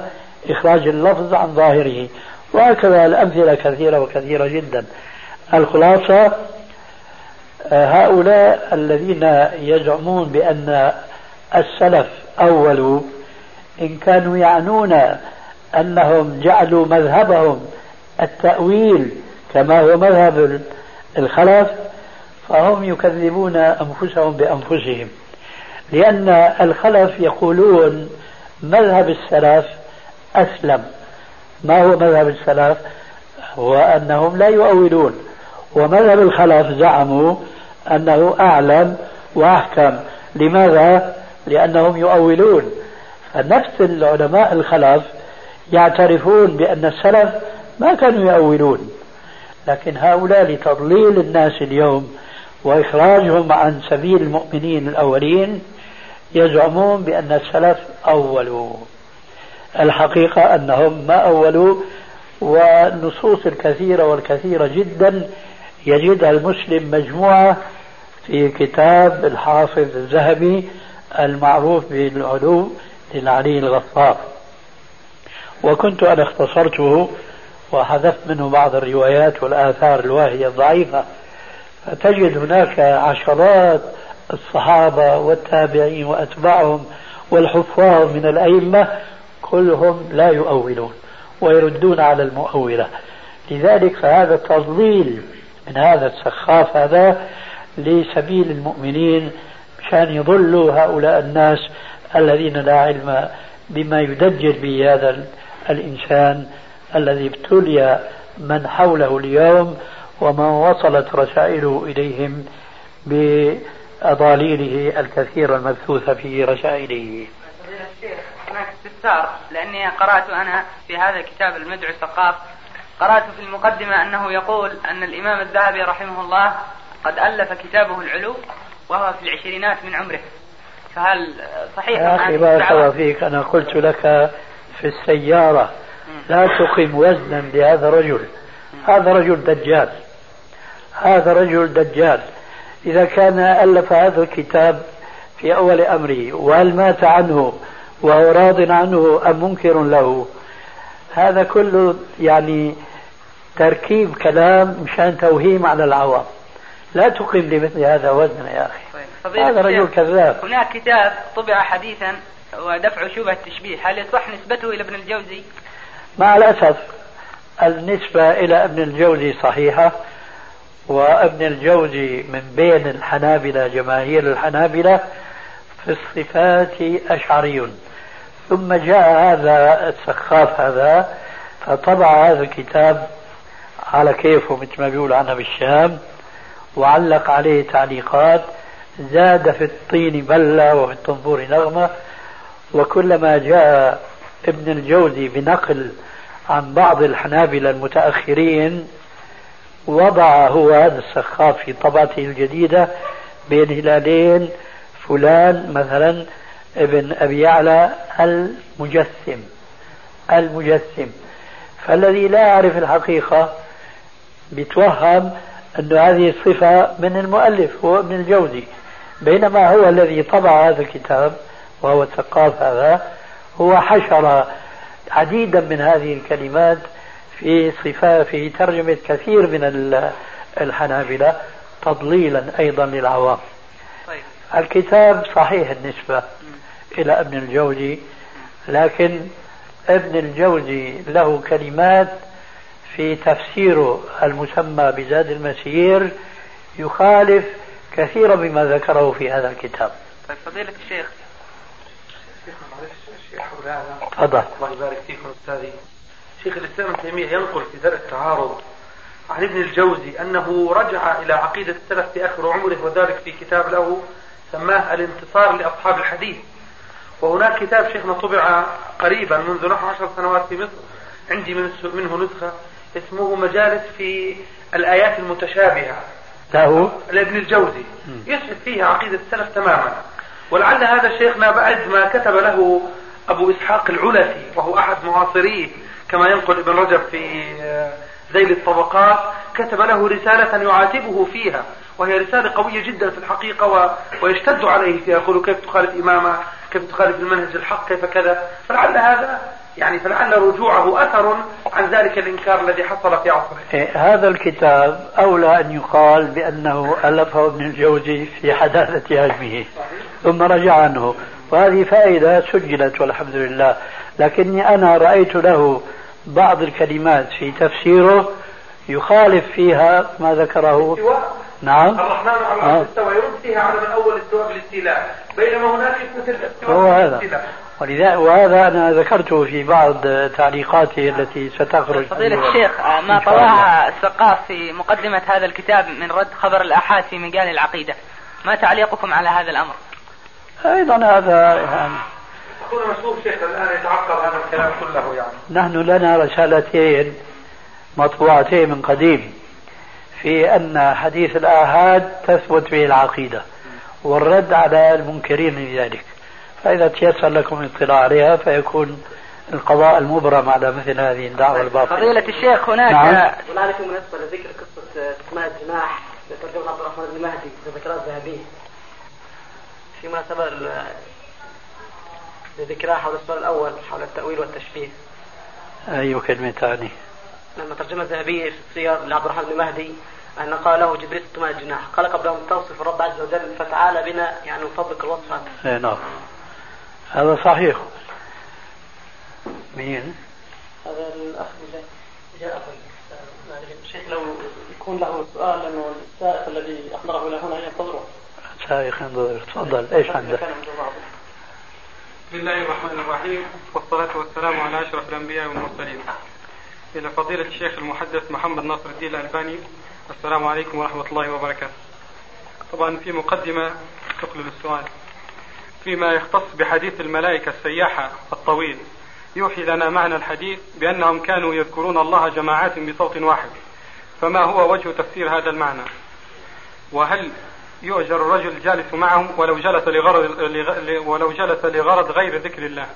إخراج اللفظ عن ظاهره. وهكذا الأمثلة كثيرة وكثيرة جدا. الخلاصة هؤلاء الذين يزعمون بأن السلف أولوا إن كانوا يعنون أنهم جعلوا مذهبهم التأويل كما هو مذهب الخلف فهم يكذبون أنفسهم بأنفسهم. لأن الخلف يقولون مذهب السلف أسلم. ما هو مذهب السلف؟ هو أنهم لا يؤولون. ومذهب الخلف زعموا أنه أعلم وأحكم. لماذا؟ لأنهم يؤولون. فنفس العلماء الخلف يعترفون بأن السلف ما كانوا يؤولون. لكن هؤلاء لتضليل الناس اليوم وإخراجهم عن سبيل المؤمنين الأولين يزعمون بأن السلف أولوا الحقيقة أنهم ما أولوا والنصوص الكثيرة والكثيرة جدا يجدها المسلم مجموعة في كتاب الحافظ الذهبي المعروف بالعلو للعلي الغفار. وكنت أنا اختصرته وحذفت منه بعض الروايات والآثار الواهية الضعيفة. فتجد هناك عشرات الصحابة والتابعين وأتباعهم والحفاظ من الأئمة كلهم لا يؤولون ويردون على المؤولة. لذلك فهذا تضليل من هذا السخاف هذا لسبيل المؤمنين مشان يضلوا هؤلاء الناس الذين لا علم بما يدجل به هذا الإنسان الذي ابتلي من حوله اليوم ومن وصلت رسائله إليهم بأضاليله الكثيرة المبثوثة في رسائله. هناك استفسار لأني قرأت أنا في هذا الكتاب المدعو الثقاف. قرأت في المقدمة أنه يقول أن الإمام الذهبي رحمه الله قد ألف كتابه العلو وهو في العشرينات من عمره. فهل صحيح يا أخي بارك الله فيك أنا قلت لك في السيارة لا تقم وزنا لهذا الرجل. هذا رجل دجال. هذا رجل دجال. إذا كان ألف هذا الكتاب في أول أمره وهل مات عنه وهو راض عنه أم منكر له؟ هذا كله يعني تركيب كلام مشان توهيم على العوام. لا تقم لمثل هذا وزنا يا أخي. طيب. هذا رجل كذاب. هناك كتاب طبع حديثا ودفع شبهة التشبيه. هل يصح نسبته إلى ابن الجوزي؟ مع الأسف النسبة إلى ابن الجوزي صحيحة وابن الجوزي من بين الحنابلة جماهير الحنابلة في الصفات أشعري. ثم جاء هذا السخاف هذا فطبع هذا الكتاب على كيفه مثل ما بيقول عنها بالشام. وعلق عليه تعليقات زاد في الطين بلة وفي الطنبور نغمة. وكلما جاء ابن الجوزي بنقل عن بعض الحنابلة المتأخرين وضع هو هذا السخاف في طبعته الجديدة بين هلالين فلان مثلا ابن أبي يعلى المجسم المجسم. فالذي لا يعرف الحقيقة بيتوهم أن هذه الصفة من المؤلف هو ابن الجوزي بينما هو الذي طبع هذا الكتاب وهو الثقاف هذا هو حشر عديدا من هذه الكلمات في صفات في ترجمة كثير من الحنابلة تضليلا أيضا للعوام طيب. الكتاب صحيح النسبة إلى ابن الجوزي لكن ابن الجوزي له كلمات في تفسيره المسمى بزاد المسير يخالف كثيرا مما ذكره في هذا الكتاب. طيب فضيلة الشيخ. تفضل. الله يبارك فيكم أستاذي. شيخ الإسلام ابن تيمية ينقل في درء التعارض عن ابن الجوزي أنه رجع إلى عقيدة السلف في آخر عمره وذلك في كتاب له سماه الانتصار لأصحاب الحديث. وهناك كتاب شيخنا طبع قريبا منذ نحو عشر سنوات في مصر عندي منه نسخة. اسمه مجالس في الآيات المتشابهة. له لابن الجوزي. يثبت فيه عقيدة السلف تماما. ولعل هذا شيخنا بعد ما كتب له أبو إسحاق العلفي وهو أحد معاصريه كما ينقل ابن رجب في آه، ذيل الطبقات كتب له رسالة يعاتبه فيها وهي رسالة قوية جدا في الحقيقة و... ويشتد عليه فيها. يقول كيف تخالف إمامة؟ كيف تخالف المنهج الحق؟ كيف كذا؟ فلعل هذا يعني فلعل رجوعه أثر عن ذلك الإنكار الذي حصل في عصره. إيه هذا الكتاب أولى أن يقال بأنه ألفه ابن الجوزي في حداثة هجمه ثم رجع عنه. وهذه فائدة سجلت والحمد لله. لكني أنا رأيت له بعض الكلمات في تفسيره يخالف فيها ما ذكره. نعم. الرحمن على العرش آه. استوى يرد فيها على من أول استواء بالاستيلاء. بينما هناك مثل الاستواء هو هذا. ولذا وهذا أنا ذكرته في بعض تعليقاتي التي ستخرج. فضيلة الشيخ ما طواها السقاف في مقدمة هذا الكتاب من رد خبر الآحاد في مجال العقيدة. ما تعليقكم على هذا الأمر؟ أيضا هذا يعني أخونا مسؤول شيخ الآن يتعقب هذا الكلام كله يعني. نحن لنا رسالتين مطبوعتين من قديم. في أن حديث الآحاد تثبت به العقيدة والرد على المنكرين لذلك فإذا تيسر لكم الاطلاع عليها فيكون القضاء المبرم على مثل هذه الدعوة الباطلة فضيلة الشيخ هناك نعم. هناك بالنسبة لذكر قصة اسماء الجناح لترجمة عبد الرحمن بن مهدي ذكرها الذهبي في مناسبة لذكرها حول السؤال الأول حول التأويل والتشبيه أي كلمة تعني؟ لما ترجم الذهبي في السير لعبد الرحمن بن مهدي أن قال له جبريل ستمائة الجناح. قال قبل أن توصف الرب عز وجل فتعالى بنا يعني نطبق الوصف هذا اي نعم. هذا صحيح. مين؟ هذا الأخ جاء شيخ لو يكون له سؤال لأنه السائق الذي أحضره إلى هنا ينتظره. سائق ينتظر تفضل. إيش عندك؟ بسم الله الرحمن الرحيم والصلاة والسلام على أشرف الأنبياء والمرسلين. إلى فضيلة الشيخ المحدث محمد ناصر الدين الألباني. السلام عليكم ورحمة الله وبركاته. طبعا في مقدمة تقلل السؤال. فيما يختص بحديث الملائكة السياحة الطويل يوحي لنا معنى الحديث بأنهم كانوا يذكرون الله جماعات بصوت واحد. فما هو وجه تفسير هذا المعنى؟ وهل يؤجر الرجل جالس معهم ولو جلس لغرض ولو جلس لغرض غير ذكر الله؟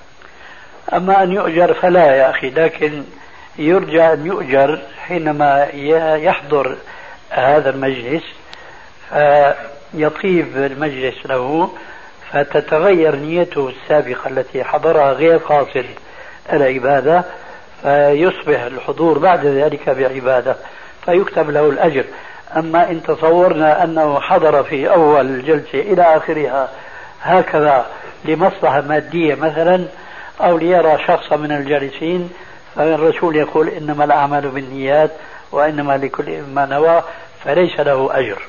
أما أن يؤجر فلا يا أخي لكن يرجى أن يؤجر حينما يحضر هذا المجلس فيطيب المجلس له فتتغير نيته السابقة التي حضرها غير قاصد العبادة فيصبح الحضور بعد ذلك بعبادة فيكتب له الأجر. أما إن تصورنا أنه حضر في أول الجلسة إلى آخرها هكذا لمصلحة مادية مثلا أو ليرى شخصا من الجالسين فالرسول يقول إنما الأعمال بالنيات وإنما لكل ما نوى فليس له أجر.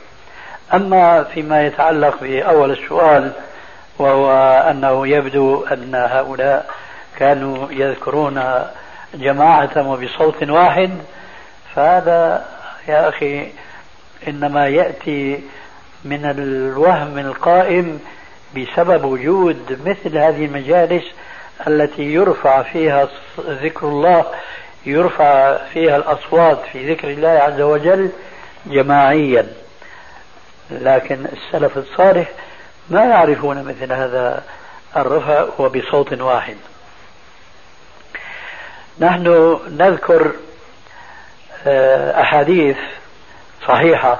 أما فيما يتعلق بأول السؤال وهو أنه يبدو أن هؤلاء كانوا يذكرون جماعة وبصوت واحد فهذا يا أخي إنما يأتي من الوهم القائم بسبب وجود مثل هذه المجالس التي يرفع فيها ذكر الله يرفع فيها الأصوات في ذكر الله عز وجل جماعيا. لكن السلف الصالح ما يعرفون مثل هذا الرفع وبصوت واحد. نحن نذكر آه، أحاديث صحيحة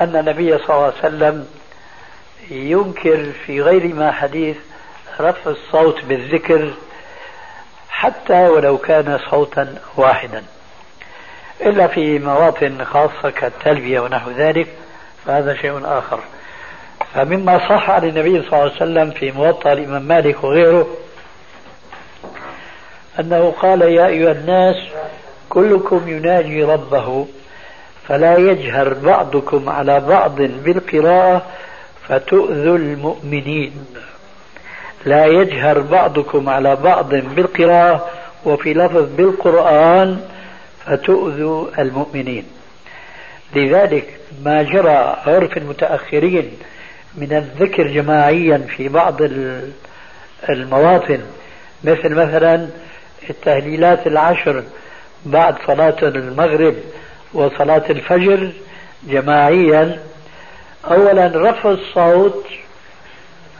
أن النبي صلى الله عليه وسلم ينكر في غير ما حديث رفع الصوت بالذكر حتى ولو كان صوتا واحدا. إلا في مواطن خاصة كالتلبية ونحو ذلك فهذا شيء آخر. فمما صح عن النبي صلى الله عليه وسلم في موطأ الإمام مالك وغيره أنه قال يا أيها الناس كلكم يناجي ربه فلا يجهر بعضكم على بعض بالقراءة فتؤذوا المؤمنين. لا يجهر بعضكم على بعض بالقراءة وفي لفظ بالقرآن فتؤذوا المؤمنين. لذلك ما جرى عرف المتأخرين من الذكر جماعيا في بعض المواطن مثل مثلا التهليلات العشر بعد صلاة المغرب وصلاة الفجر جماعيا. أولا رفع الصوت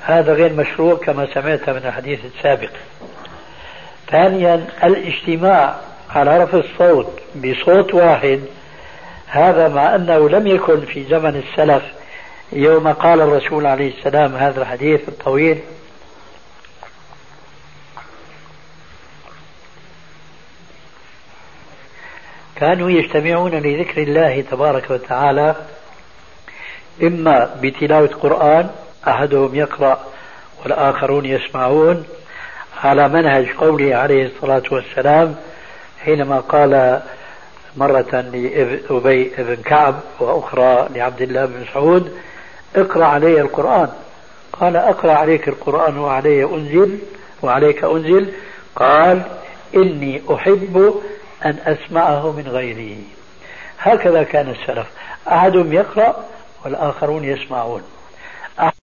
هذا غير مشروع كما سمعت من الحديث السابق. ثانيا الاجتماع على رفع الصوت بصوت واحد هذا مع أنه لم يكن في زمن السلف. يوم قال الرسول عليه السلام هذا الحديث الطويل كانوا يجتمعون لذكر الله تبارك وتعالى إما بتلاوة قرآن أحدهم يقرأ والآخرون يسمعون على منهج قوله عليه الصلاة والسلام حينما قال مرة لأبي بن كعب وأخرى لعبد الله بن مسعود اقرأ علي القرآن. قال أقرأ عليك القرآن وعلي أنزل وعليك أنزل. قال إني أحب أن أسمعه من غيري. هكذا كان السلف. أحدهم يقرأ والآخرون يسمعون.